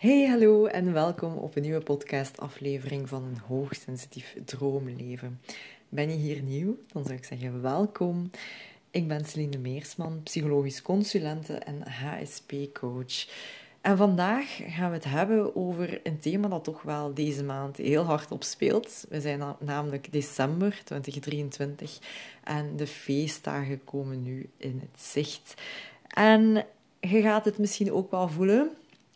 Hey, hallo en welkom op een nieuwe podcastaflevering van een hoogsensitief droomleven. Ben je hier nieuw? Dan zou ik zeggen welkom. Ik ben Celine Meersman, psychologisch consulente en HSP-coach. En vandaag gaan we het hebben over een thema dat toch wel deze maand heel hard opspeelt. We zijn namelijk december 2023 en de feestdagen komen nu in het zicht. En je gaat het misschien ook wel voelen,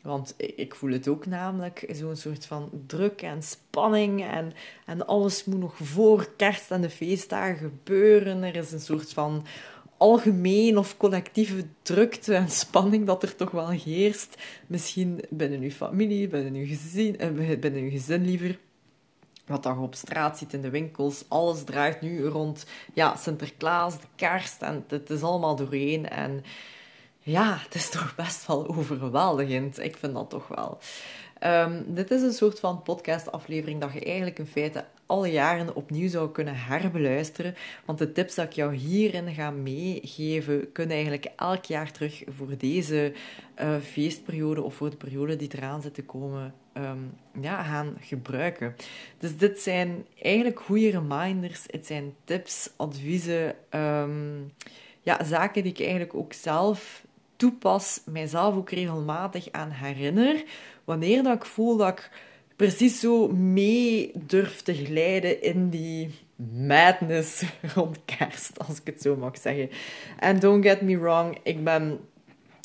want ik voel het ook namelijk, zo'n soort van druk en spanning en, en alles moet nog voor kerst en de feestdagen gebeuren. Er is een soort van algemeen of collectieve drukte en spanning dat er toch wel heerst. Misschien binnen uw familie, binnen uw gezin, eh, binnen uw gezin liever. Wat je op straat ziet in de winkels, alles draait nu rond ja, Sinterklaas, de kerst en het is allemaal doorheen. En ja, het is toch best wel overweldigend. Ik vind dat toch wel. Ehm, dit is een soort van podcastaflevering dat je eigenlijk in feite alle jaren opnieuw zou kunnen herbeluisteren. Want de tips dat ik jou hierin ga meegeven, kunnen eigenlijk elk jaar terug voor deze uh, feestperiode of voor de periode die eraan zit te komen, ehm, ja, gaan gebruiken. Dus dit zijn eigenlijk goede reminders. Het zijn tips, adviezen, ehm, ja, zaken die ik eigenlijk ook zelf toepas, mijzelf ook regelmatig aan herinner, wanneer dat ik voel dat ik precies zo mee durf te glijden in die madness rond kerst, als ik het zo mag zeggen. En don't get me wrong, ik ben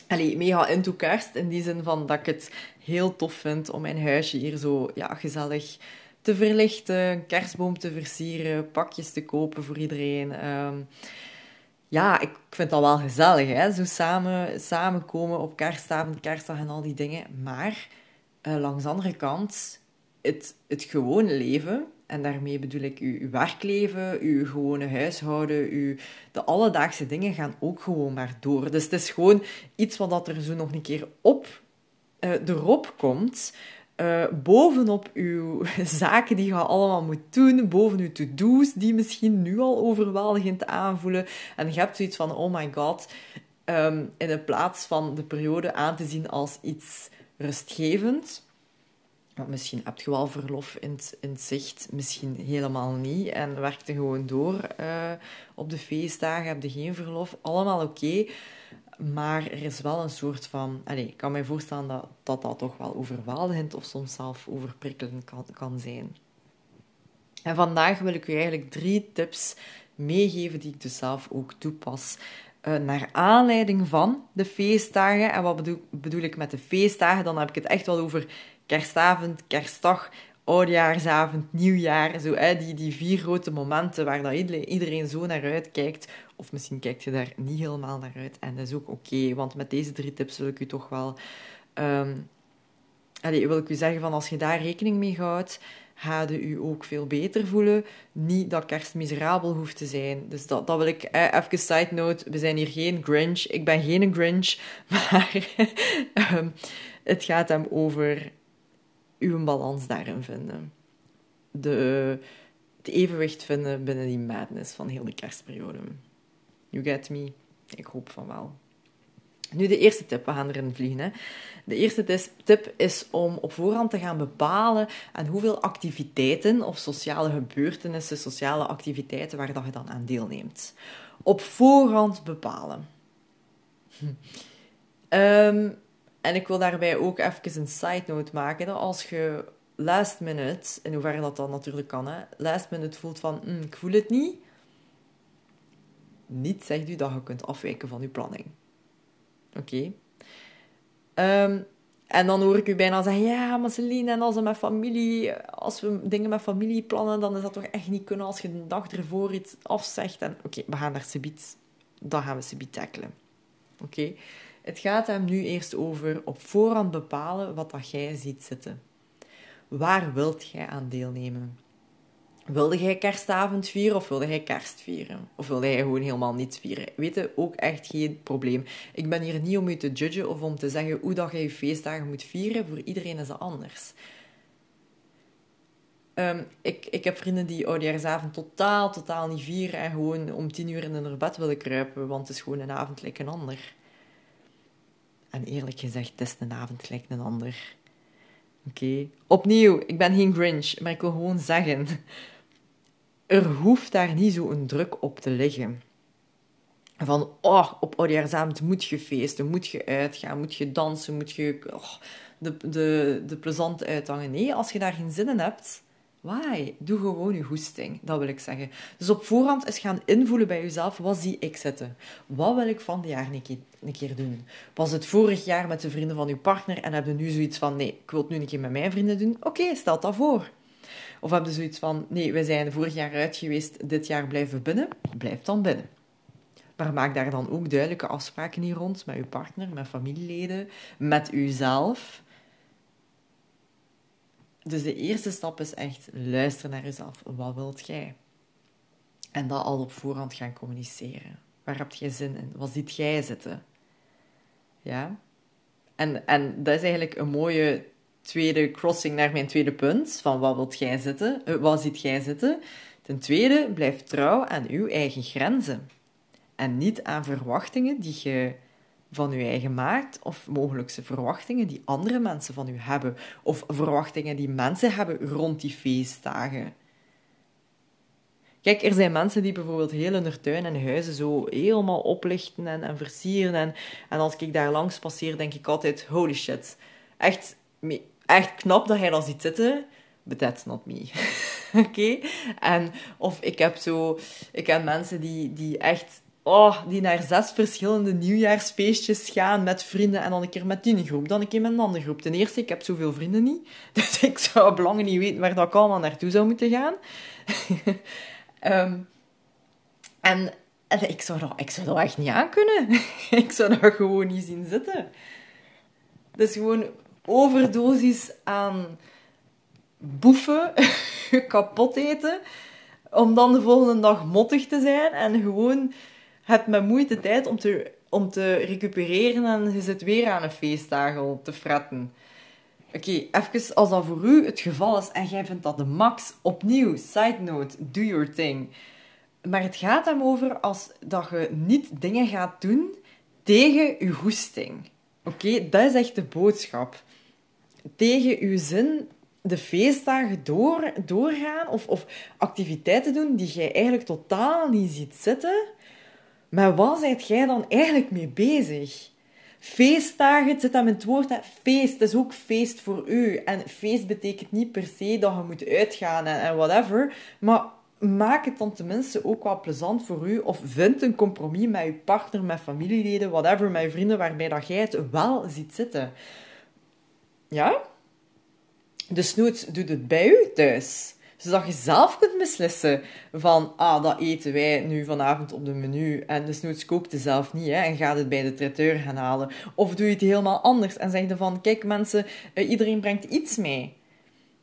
allee, mega into kerst, in die zin van dat ik het heel tof vind om mijn huisje hier zo ja, gezellig te verlichten, kerstboom te versieren, pakjes te kopen voor iedereen. Um, ja, ik vind dat wel gezellig, hè? zo samen, samenkomen op kerstavond, kerstdag en al die dingen. Maar uh, langs de andere kant, het, het gewone leven, en daarmee bedoel ik uw, uw werkleven, uw gewone huishouden, uw, de alledaagse dingen gaan ook gewoon maar door. Dus het is gewoon iets wat er zo nog een keer op, uh, erop komt, uh, bovenop uw zaken die je allemaal moet doen, boven uw to-do's die misschien nu al overweldigend aanvoelen. En je hebt zoiets van, oh my god, um, in plaats van de periode aan te zien als iets rustgevend. Want misschien heb je wel verlof in het, in zicht, misschien helemaal niet. En werkte gewoon door uh, op de feestdagen, heb je geen verlof. Allemaal oké. Maar er is wel een soort van... Allez, ik kan me voorstellen dat, dat dat toch wel overweldigend of soms zelf overprikkelend kan, kan zijn. En vandaag wil ik u eigenlijk drie tips meegeven die ik dus zelf ook toepas. Uh, naar aanleiding van de feestdagen. En wat bedoel, bedoel ik met de feestdagen? Dan heb ik het echt wel over kerstavond, kerstdag, oudjaarsavond, nieuwjaar. Zo, hè, die, die vier grote momenten waar dat iedereen zo naar uitkijkt of misschien kijkt je daar niet helemaal naar uit. En dat is ook oké, want met deze drie tips wil ik u toch wel... Um, allee, wil ik u zeggen van als je daar rekening mee houdt, ga je u ook veel beter voelen. Niet dat kerst miserabel hoeft te zijn. Dus dat, dat wil ik... Eh, even side note, we zijn hier geen Grinch. Ik ben geen Grinch, maar um, het gaat hem over uw balans daarin vinden. De, het evenwicht vinden binnen die madness van heel de kerstperiode. You get me? Ik hoop van wel. Nu de eerste tip, we gaan erin vliegen. Hè. De eerste tip is om op voorhand te gaan bepalen aan hoeveel activiteiten of sociale gebeurtenissen, sociale activiteiten waar dat je dan aan deelneemt. Op voorhand bepalen. Um, en ik wil daarbij ook even een side note maken. Dat als je last minute, in hoeverre dat dan natuurlijk kan, hè, last minute voelt van mm, ik voel het niet, niet zegt u dat je kunt afwijken van uw planning. Oké? Ehm, en dan hoor ik u bijna zeggen, ja, maar Celine, en als, we met familie, als we dingen met familie plannen, dan is dat toch echt niet kunnen als je de dag ervoor iets afzegt. En oké, we gaan daar subiet, dan gaan we subiet tackelen. Oké? Het gaat hem nu eerst over op voorhand bepalen wat dat jij ziet zitten. Waar wilt jij aan deelnemen? Wilde jij kerstavond vieren of wilde jij kerst vieren? Of wilde jij gewoon helemaal niets vieren? Weet je, ook echt geen probleem. Ik ben hier niet om je te judgen of om te zeggen hoe dat je je feestdagen moet vieren. Voor iedereen is dat anders. Um, ik, ik heb vrienden die oudjaarsavond totaal, totaal niet vieren en gewoon om tien uur in hun bed willen kruipen, want het is gewoon een avond lijkt een ander. En eerlijk gezegd, het is een avond gelijk een ander. Oké. Opnieuw, ik ben geen Grinch, maar ik wil gewoon zeggen: er hoeft daar niet zo'n druk op te liggen. Van, oh, op oudejaarsavond moet je feesten, moet je uitgaan, moet je dansen, moet je oh, de, de, de plezante uithangen. Nee, als je daar geen zin in hebt, why? Doe gewoon je hoesting, dat wil ik zeggen. Dus op voorhand eens gaan invoelen bij jezelf, wat zie ik zitten? Wat wil ik van dit jaar een keer, doen? Was het vorig jaar met de vrienden van je partner en heb je nu zoiets van, nee, ik wil het nu een keer met mijn vrienden doen? Oké, stel dat voor. Of heb je zoiets van, nee, we zijn vorig jaar uit geweest, dit jaar blijven we binnen? Blijf dan binnen. Maar maak daar dan ook duidelijke afspraken hier rond met je partner, met familieleden, met uzelf. Dus de eerste stap is echt luisteren naar jezelf. Wat wilt jij? En dat al op voorhand gaan communiceren. Waar heb jij zin in? Wat ziet jij zitten? Ja? En, en dat is eigenlijk een mooie tweede crossing naar mijn tweede punt. Van wat wilt jij zitten? Uh, wat ziet jij zitten? Ten tweede, blijf trouw aan uw eigen grenzen. En niet aan verwachtingen die je van je eigen maakt, of mogelijkse verwachtingen die andere mensen van u hebben, of verwachtingen die mensen hebben rond die feestdagen. Kijk, er zijn mensen die bijvoorbeeld heel hun tuin en huizen zo helemaal oplichten en, en versieren. En, en als ik daar langs passeer, denk ik altijd, holy shit. Echt, echt knap dat hij dat ziet zitten, but that's not me. Oké? En, of ik heb zo... Ik heb mensen die, die echt oh, die naar zes verschillende nieuwjaarsfeestjes gaan met vrienden en dan een keer met die groep, dan een keer met een andere groep. Ten eerste, ik heb zoveel vrienden niet, dus ik zou belangen niet weten waar dat ik allemaal naartoe zou moeten gaan. en, en ik, zou dat, ik zou dat echt niet aankunnen. ik zou dat gewoon niet zien zitten. Dus gewoon overdosis aan boeven, kapot eten, om dan de volgende dag mottig te zijn en gewoon hebt met moeite tijd om te, om te recupereren en je zit weer aan een feestdagel te fretten. Oké, even als dat voor u het geval is en jij vindt dat de max, opnieuw, side note, do your thing. Maar het gaat hem over als dat je niet dingen gaat doen tegen je hoesting. Oké, dat is echt de boodschap. Tegen uw zin de feestdagen door, doorgaan of, of activiteiten doen die jij eigenlijk totaal niet ziet zitten maar wat zijt jij dan eigenlijk mee bezig? Feestdagen, zit aan het woord, hè? feest, is ook feest voor u. En feest betekent niet per se dat je moet uitgaan en, en whatever, maar maak het dan tenminste ook wel plezant voor u. Of vind een compromis met je partner, met familieleden, whatever, met je vrienden, waarbij dat jij het wel ziet zitten. Ja? Dus nooit doet het bij u thuis zodat je zelf kunt beslissen van, ah, dat eten wij nu vanavond op de menu en dus nooit kookt het zelf niet hè, en gaat het bij de traiteur gaan halen. Of doe je het helemaal anders en zeg je van, kijk mensen, uh, iedereen brengt iets mee.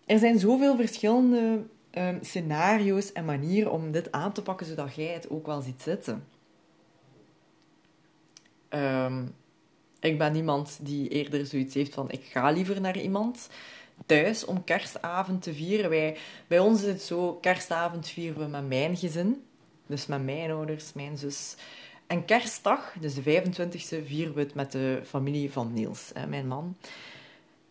Er zijn zoveel verschillende um, scenario's en manieren om dit aan te pakken, zodat jij het ook wel ziet zitten. Um, ik ben iemand die eerder zoiets heeft van, ik ga liever naar iemand thuis om kerstavond te vieren. Wij, bij ons is het zo, kerstavond vieren we met mijn gezin. Dus met mijn ouders, mijn zus. En kerstdag, dus de 25e, vieren we het met de familie van Niels, hè, mijn man.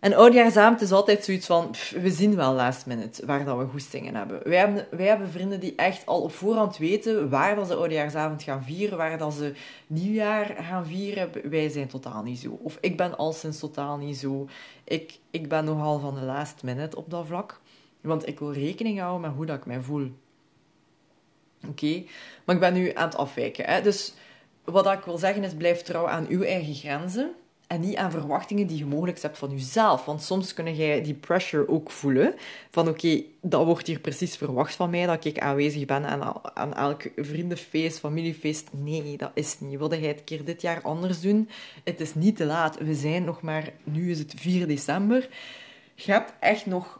En oudjaarsavond is altijd zoiets van, we zien wel last minute waar dat we goestingen hebben. Wij, hebben. wij hebben vrienden die echt al op voorhand weten waar dat ze oudjaarsavond gaan vieren, waar dat ze nieuwjaar gaan vieren. Wij zijn totaal niet zo. Of ik ben al sinds totaal niet zo. Ik, ik ben nogal van de last minute op dat vlak. Want ik wil rekening houden met hoe dat ik mij voel. Oké? Maar ik ben nu aan het afwijken. Hè? Dus wat ik wil zeggen is, blijf trouw aan uw eigen grenzen. En niet aan verwachtingen die je mogelijk hebt van jezelf. Want soms kun jij die pressure ook voelen. Van oké, dat wordt hier precies verwacht van mij, dat ik aanwezig ben aan, aan elk vriendenfeest, familiefeest. Nee, dat is niet. Wilde jij het keer dit jaar anders doen? Het is niet te laat. We zijn nog maar, nu is het 4 december. Je hebt echt nog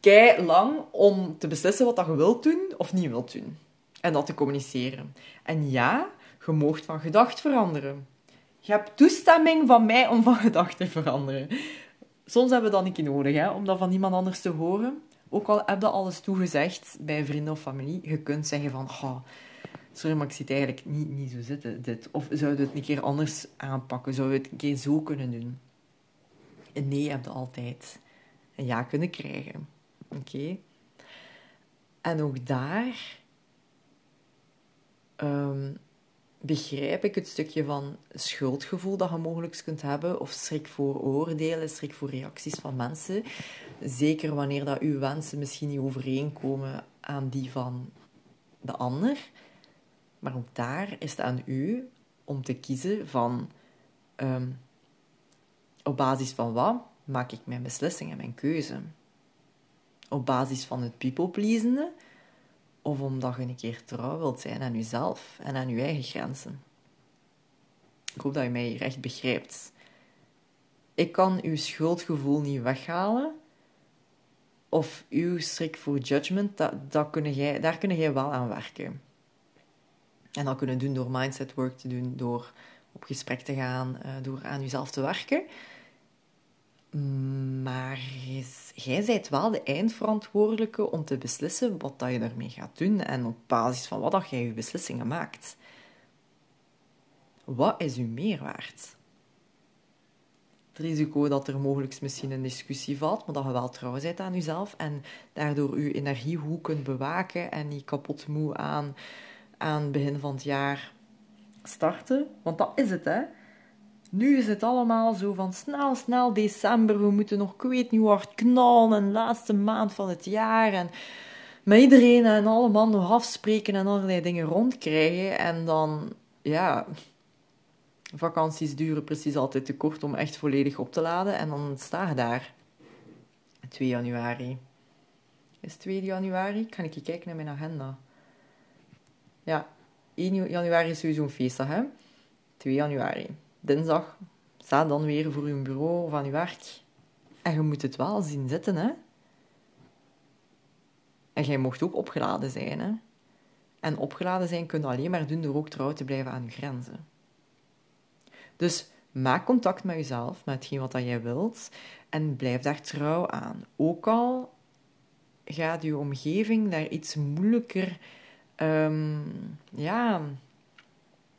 kei lang om te beslissen wat dat je wilt doen of niet wilt doen. En dat te communiceren. En ja, je moogt van gedacht veranderen. Je hebt toestemming van mij om van gedachten te veranderen. Soms hebben we dat niet nodig, hè, om dat van iemand anders te horen. Ook al heb je alles toegezegd bij vrienden of familie, je kunt zeggen van... Oh, sorry, maar ik zie het eigenlijk niet, niet zo zitten, dit. Of zou je het een keer anders aanpakken? Zou je het een keer zo kunnen doen? En nee heb je altijd. een ja kunnen krijgen. Oké? En ook daar ehm, begrijp ik het stukje van schuldgevoel dat je mogelijk kunt hebben, of schrik voor oordelen, schrik voor reacties van mensen. Zeker wanneer dat uw wensen misschien niet overeenkomen aan die van de ander. Maar ook daar is het aan u om te kiezen van ehm, op basis van wat maak ik mijn beslissingen, mijn keuze. Op basis van het people pleasende of omdat je een keer trouw wilt zijn aan jezelf en aan je eigen grenzen. Ik hoop dat je mij hier echt begrijpt. Ik kan uw schuldgevoel niet weghalen. Of uw schrik voor judgment, dat, dat kun jij, daar kun jij wel aan werken. En dat kunnen doen door mindset work te doen, door op gesprek te gaan, eh, door aan jezelf te werken. Maar jij bent wel de eindverantwoordelijke om te beslissen wat je ermee gaat doen en op basis van wat dat jij je beslissingen maakt. Wat is uw meerwaarde? Het risico dat er mogelijk misschien een discussie valt, maar dat je wel trouw bent aan jezelf en daardoor je energie goed kunt bewaken en niet kapot moe aan, aan het begin van het jaar starten. Want dat is het, hè. Nu is het allemaal zo van snel, snel december. We moeten nog, ik weet niet hard knallen. En laatste maand van het jaar. En met iedereen en allemaal nog afspreken en allerlei dingen rondkrijgen. En dan, ja, vakanties duren precies altijd te kort om echt volledig op te laden. En dan sta je daar. 2 januari. Is het 2 januari? Ik je kijken naar mijn agenda? Ja, 1 januari is sowieso een feestdag, hè? 2 januari dinsdag sta dan weer voor je bureau of aan je werk. En je moet het wel zien zitten, hè. En jij mocht ook opgeladen zijn, hè. En opgeladen zijn kun je alleen maar doen door ook trouw te blijven aan je grenzen. Dus maak contact met jezelf, met hetgeen wat jij wilt, en blijf daar trouw aan. Ook al gaat je omgeving daar iets moeilijker um, ja,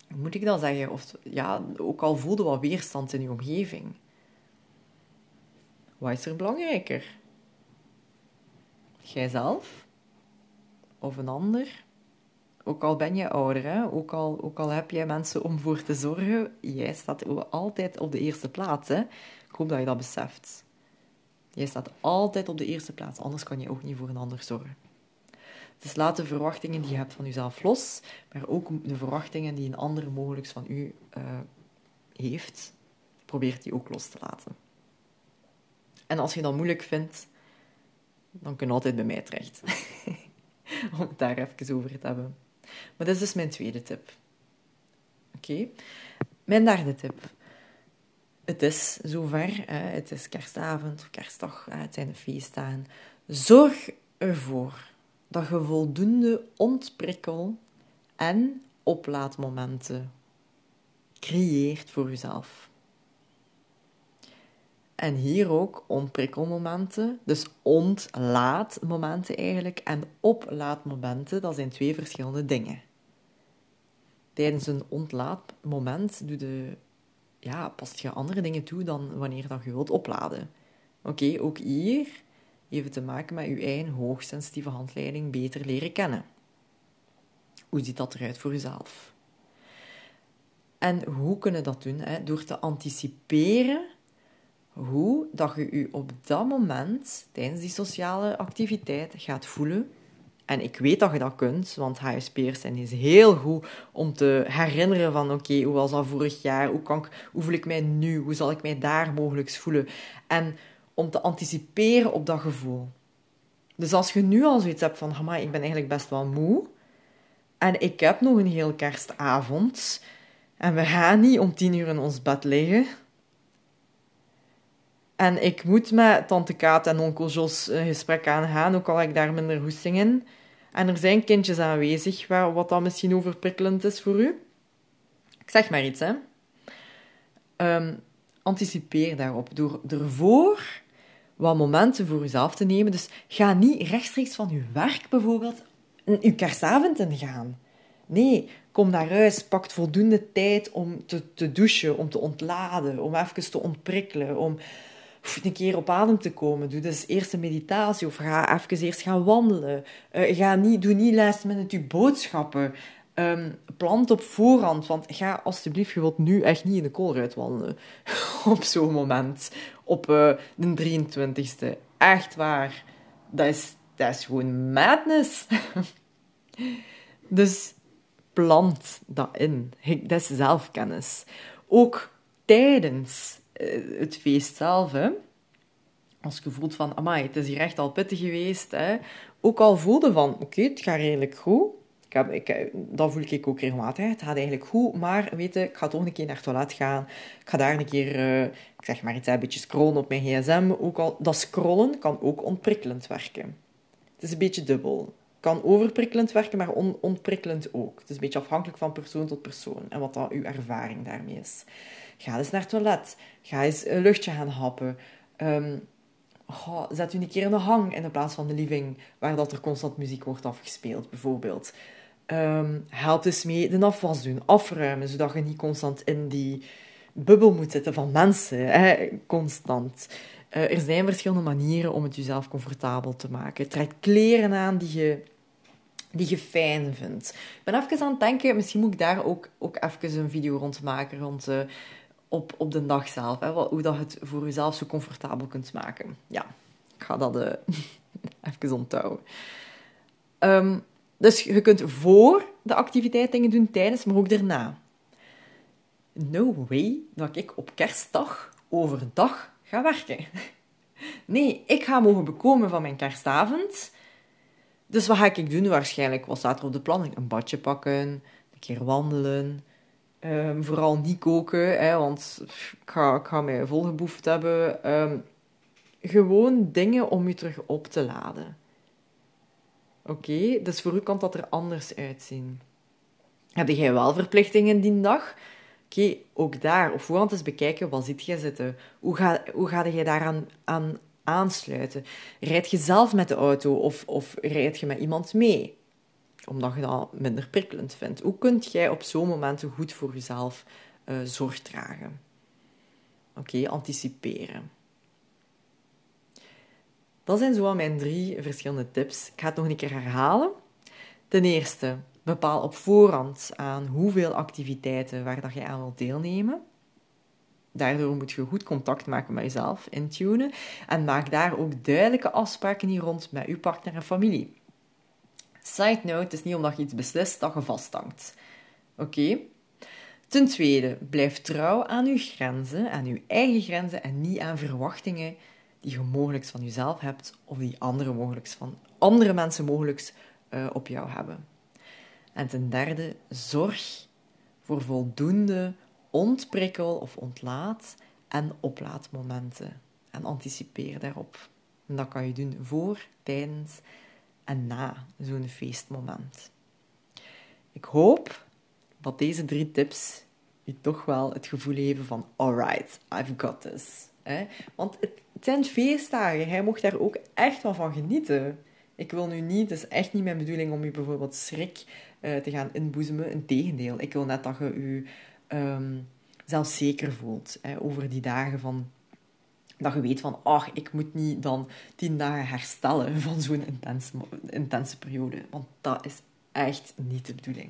moet ik dat zeggen? Of ja, ook al voelde wat weerstand in je omgeving. Wat is er belangrijker? Jijzelf? Of een ander? Ook al ben je ouder, hè? Ook, al, ook al heb jij mensen om voor te zorgen, jij staat altijd op de eerste plaats. Hè? Ik hoop dat je dat beseft. Jij staat altijd op de eerste plaats, anders kan je ook niet voor een ander zorgen. Dus laat de verwachtingen die je hebt van jezelf los, maar ook de verwachtingen die een ander mogelijk van u uh, heeft, probeer die ook los te laten. En als je dat moeilijk vindt, dan kun je altijd bij mij terecht. Om het daar even over te hebben. Maar dat is dus mijn tweede tip. Oké? Mijn derde tip. Het is zover, het is kerstavond of kerstdag, het zijn de feestdagen. Zorg ervoor dat je voldoende ontprikkel en oplaadmomenten creëert voor jezelf. En hier ook ontprikkelmomenten, dus ontlaadmomenten eigenlijk, en oplaadmomenten, dat zijn twee verschillende dingen. Tijdens een ontlaadmoment doe je, ja, past je andere dingen toe dan wanneer dat je wilt opladen. Oké, ook hier even te maken met uw eigen hoogsensitieve handleiding beter leren kennen. Hoe ziet dat eruit voor uzelf? En hoe kunnen dat doen? Hè? Door te anticiperen hoe dat je je op dat moment, tijdens die sociale activiteit, gaat voelen. En ik weet dat je dat kunt, want HSP'ers zijn is heel goed om te herinneren van oké, hoe was dat vorig jaar? Hoe, kan ik, hoe voel ik mij nu? Hoe zal ik mij daar mogelijk voelen? En om te anticiperen op dat gevoel. Dus als je nu al zoiets hebt van, ik ben eigenlijk best wel moe en ik heb nog een heel kerstavond en we gaan niet om tien uur in ons bed liggen en ik moet met tante Kaat en onkel Jos een gesprek aangaan, ook al heb ik daar minder hoesting in. En er zijn kindjes aanwezig, wat dan misschien overprikkelend is voor u. Ik zeg maar iets, hè. Ehm, anticipeer daarop door ervoor wat momenten voor jezelf te nemen. Dus ga niet rechtstreeks van je werk bijvoorbeeld je kerstavond in gaan. Nee, kom naar huis, pak voldoende tijd om te, te douchen, om te ontladen, om even te ontprikkelen, om een keer op adem te komen. Doe dus eerst een meditatie of ga even eerst gaan wandelen. Uh, ga niet, doe niet lijst met je boodschappen. Um, plant op voorhand, want ga alsjeblieft, je wilt nu echt niet in de koolruit wandelen. op zo'n moment. Op uh, de 23ste. Echt waar. Dat is, dat is gewoon madness. dus plant dat in. Dat is zelfkennis. Ook tijdens uh, het feest zelf. Hè. Als je voelt van, amai, het is hier echt al pittig geweest. Hè. Ook al voelde van, oké, het gaat redelijk goed ik, ik, dat voel ik ook regelmatig. Het gaat eigenlijk goed, maar weet je, ik ga toch een keer naar het toilet gaan. Ik ga daar een keer, uh, ik zeg maar iets, een beetje scrollen op mijn gsm. Ook al, dat scrollen kan ook ontprikkelend werken. Het is een beetje dubbel. kan overprikkelend werken, maar on, ontprikkelend ook. Het is een beetje afhankelijk van persoon tot persoon en wat dan uw ervaring daarmee is. Ga eens naar het toilet. Ga eens een luchtje gaan happen. Um, zet u een keer in de hang in plaats van de living, waar dat er constant muziek wordt afgespeeld, bijvoorbeeld. Um, help dus mee de afwas doen, afruimen, zodat je niet constant in die bubbel moet zitten van mensen. Hè, constant. Uh, er zijn verschillende manieren om het jezelf comfortabel te maken. Trek kleren aan die je, die je fijn vindt. Ik ben even aan het denken, misschien moet ik daar ook, ook even een video rond maken, rond, uh, op, op de dag zelf. Hè, hoe dat je het voor jezelf zo comfortabel kunt maken. Ja, ik ga dat uh, even onthouden. Um, dus je kunt voor de activiteit dingen doen, tijdens, maar ook daarna. No way dat ik op kerstdag overdag ga werken. Nee, ik ga mogen bekomen van mijn kerstavond. Dus wat ga ik doen? Waarschijnlijk, wat staat er op de planning? Een badje pakken, een keer wandelen. Um, vooral niet koken, hè, want ik ga, ik ga mij volgeboefd hebben. Um, gewoon dingen om je terug op te laden. Oké, dus voor u kan dat er anders uitzien. Heb jij wel verplichtingen die dag? Oké, ook daar op voorhand eens bekijken, wat zit jij zitten? Hoe ga, hoe ga je daaraan aan aansluiten? Rijd je zelf met de auto of, of rijd je met iemand mee? Omdat je dat minder prikkelend vindt. Hoe kun jij op zo'n momenten goed voor jezelf uh, zorg dragen? Oké, anticiperen. Dat zijn zo mijn drie verschillende tips. Ik ga het nog een keer herhalen. Ten eerste, bepaal op voorhand aan hoeveel activiteiten waar dat je aan wilt deelnemen. Daardoor moet je goed contact maken met jezelf, intunen. En maak daar ook duidelijke afspraken hier rond met je partner en familie. Side note, het is niet omdat je iets beslist dat je vasthangt. Oké? Ten tweede, blijf trouw aan uw grenzen, aan uw eigen grenzen en niet aan verwachtingen die je mogelijk van jezelf hebt of die andere, mogelijk van, andere mensen mogelijk uh, op jou hebben. En ten derde, zorg voor voldoende ontprikkel of ontlaat en oplaadmomenten. En anticipeer daarop. En dat kan je doen voor, tijdens en na zo'n feestmoment. Ik hoop dat deze drie tips je toch wel het gevoel geven van alright, I've got this. Want het zijn feestdagen. Hij mocht daar ook echt wel van genieten. Ik wil nu niet, het is echt niet mijn bedoeling om je bijvoorbeeld schrik uh, te gaan inboezemen. Integendeel, ik wil net dat je je um, zelfzeker voelt hè, over die dagen van... Dat je weet van, ach, ik moet niet dan tien dagen herstellen van zo'n intense, intense periode. Want dat is echt niet de bedoeling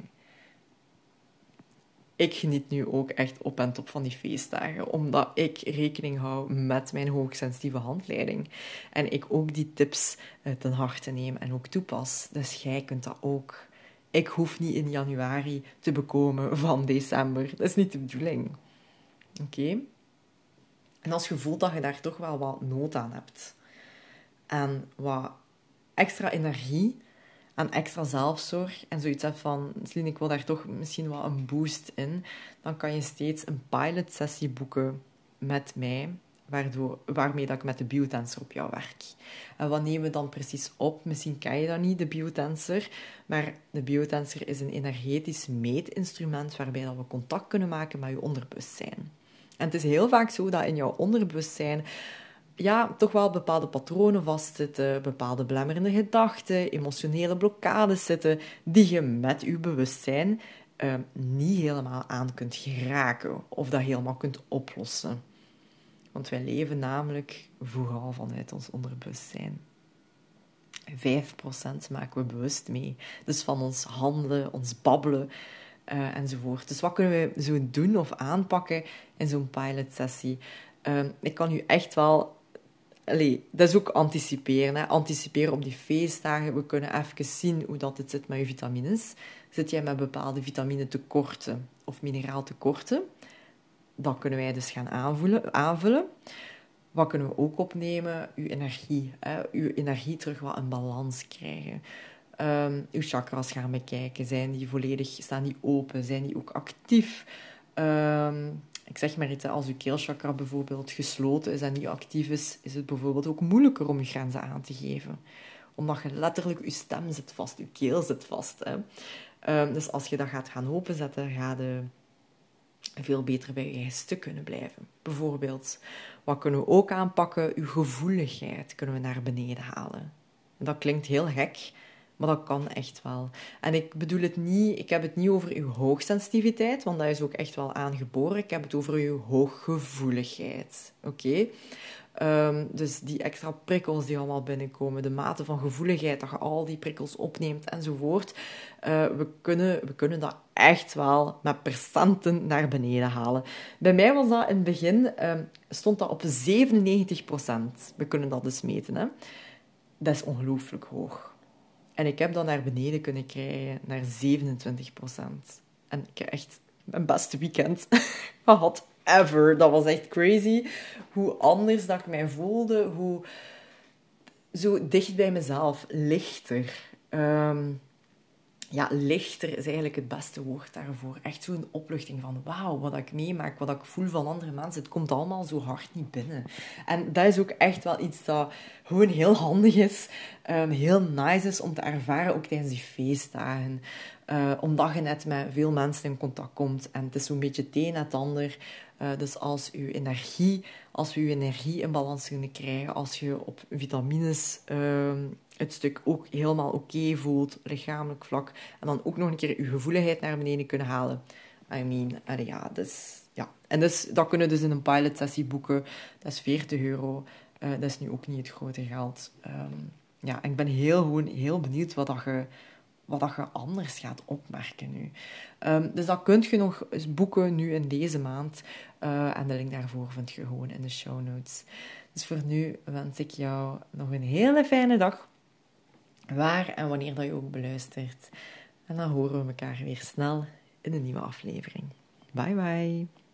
ik geniet nu ook echt op en top van die feestdagen, omdat ik rekening hou met mijn hoogsensitieve handleiding. En ik ook die tips eh, ten harte neem en ook toepas. Dus jij kunt dat ook. Ik hoef niet in januari te bekomen van december. Dat is niet de bedoeling. Oké? En als je voelt dat je daar toch wel wat nood aan hebt en wat extra energie, aan extra zelfzorg en zoiets hebt van, misschien ik wil daar toch misschien wel een boost in, dan kan je steeds een pilot sessie boeken met mij, waardoor, waarmee dat ik met de biotensor op jou werk. En wat nemen we dan precies op? Misschien ken je dat niet, de biotensor, maar de biotensor is een energetisch meetinstrument waarbij dat we contact kunnen maken met je onderbewustzijn. En het is heel vaak zo dat in jouw onderbewustzijn ja, toch wel bepaalde patronen vastzitten, bepaalde belemmerende gedachten, emotionele blokkades zitten, die je met je bewustzijn uh, niet helemaal aan kunt geraken of dat helemaal kunt oplossen. Want wij leven namelijk vooral vanuit ons onderbewustzijn. 5% maken we bewust mee. Dus van ons handelen, ons babbelen uh, enzovoort. Dus wat kunnen we zo doen of aanpakken in zo'n pilotsessie? Uh, ik kan u echt wel... Allee, dat is ook anticiperen. Hè? Anticiperen op die feestdagen. We kunnen even zien hoe dat het zit met je vitamines. Zit jij met bepaalde vitaminetekorten of mineraaltekorten? Dat kunnen wij dus gaan aanvullen. aanvullen. Wat kunnen we ook opnemen? Uw energie. Hè? Uw energie terug wat een balans krijgen. Um, uw chakras gaan bekijken. Zijn die volledig, staan die open? Zijn die ook actief? Um, ik zeg maar iets, als uw keelchakra bijvoorbeeld gesloten is en niet actief is, is het bijvoorbeeld ook moeilijker om uw grenzen aan te geven. Omdat je letterlijk, uw stem zit vast, uw keel zit vast. Hè? Um, dus als je dat gaat gaan openzetten, ga je veel beter bij je eigen stuk kunnen blijven. Bijvoorbeeld, wat kunnen we ook aanpakken? Uw gevoeligheid kunnen we naar beneden halen. En dat klinkt heel gek, maar dat kan echt wel. En ik bedoel het niet, ik heb het niet over uw hoogsensitiviteit, want dat is ook echt wel aangeboren. Ik heb het over uw hooggevoeligheid. Oké? Ehm, dus die extra prikkels die allemaal binnenkomen, de mate van gevoeligheid, dat je al die prikkels opneemt enzovoort. Uh, we, kunnen, we kunnen dat echt wel met percenten naar beneden halen. Bij mij was dat in het begin, uh, stond dat op 97% We kunnen dat dus meten. Hè? Dat is ongelooflijk hoog. En ik heb dat naar beneden kunnen krijgen, naar 27% En ik heb echt mijn beste weekend gehad ever. Dat was echt crazy. Hoe anders dat ik mij voelde, hoe zo dicht bij mezelf, lichter. Um, ja, lichter is eigenlijk het beste woord daarvoor. Echt zo'n opluchting van wauw, wat ik meemaak, wat ik voel van andere mensen. Het komt allemaal zo hard niet binnen. En dat is ook echt wel iets dat gewoon heel handig is, um, heel nice is om te ervaren, ook tijdens die feestdagen. Uh, omdat je net met veel mensen in contact komt en het is zo'n beetje het een het ander. Uh, dus als je energie, als we je energie in balans kunnen krijgen, als je op vitamines uh, het stuk ook helemaal oké voelt, lichamelijk vlak, en dan ook nog een keer je gevoeligheid naar beneden kunnen halen. I mean, ja, dus, ja. En dus, dat kunnen dus in een pilotsessie boeken. Dat is 40 euro. Uh, dat is nu ook niet het grote geld. Um, ja, en ik ben heel, gewoon heel benieuwd wat dat je, wat dat je anders gaat opmerken nu. Um, dus dat kunt je nog eens boeken nu in deze maand. Uh, en de link daarvoor vind je gewoon in de show notes. Dus voor nu wens ik jou nog een hele fijne dag waar en wanneer dat je ook beluistert. En dan horen we elkaar weer snel in een nieuwe aflevering. Bye bye.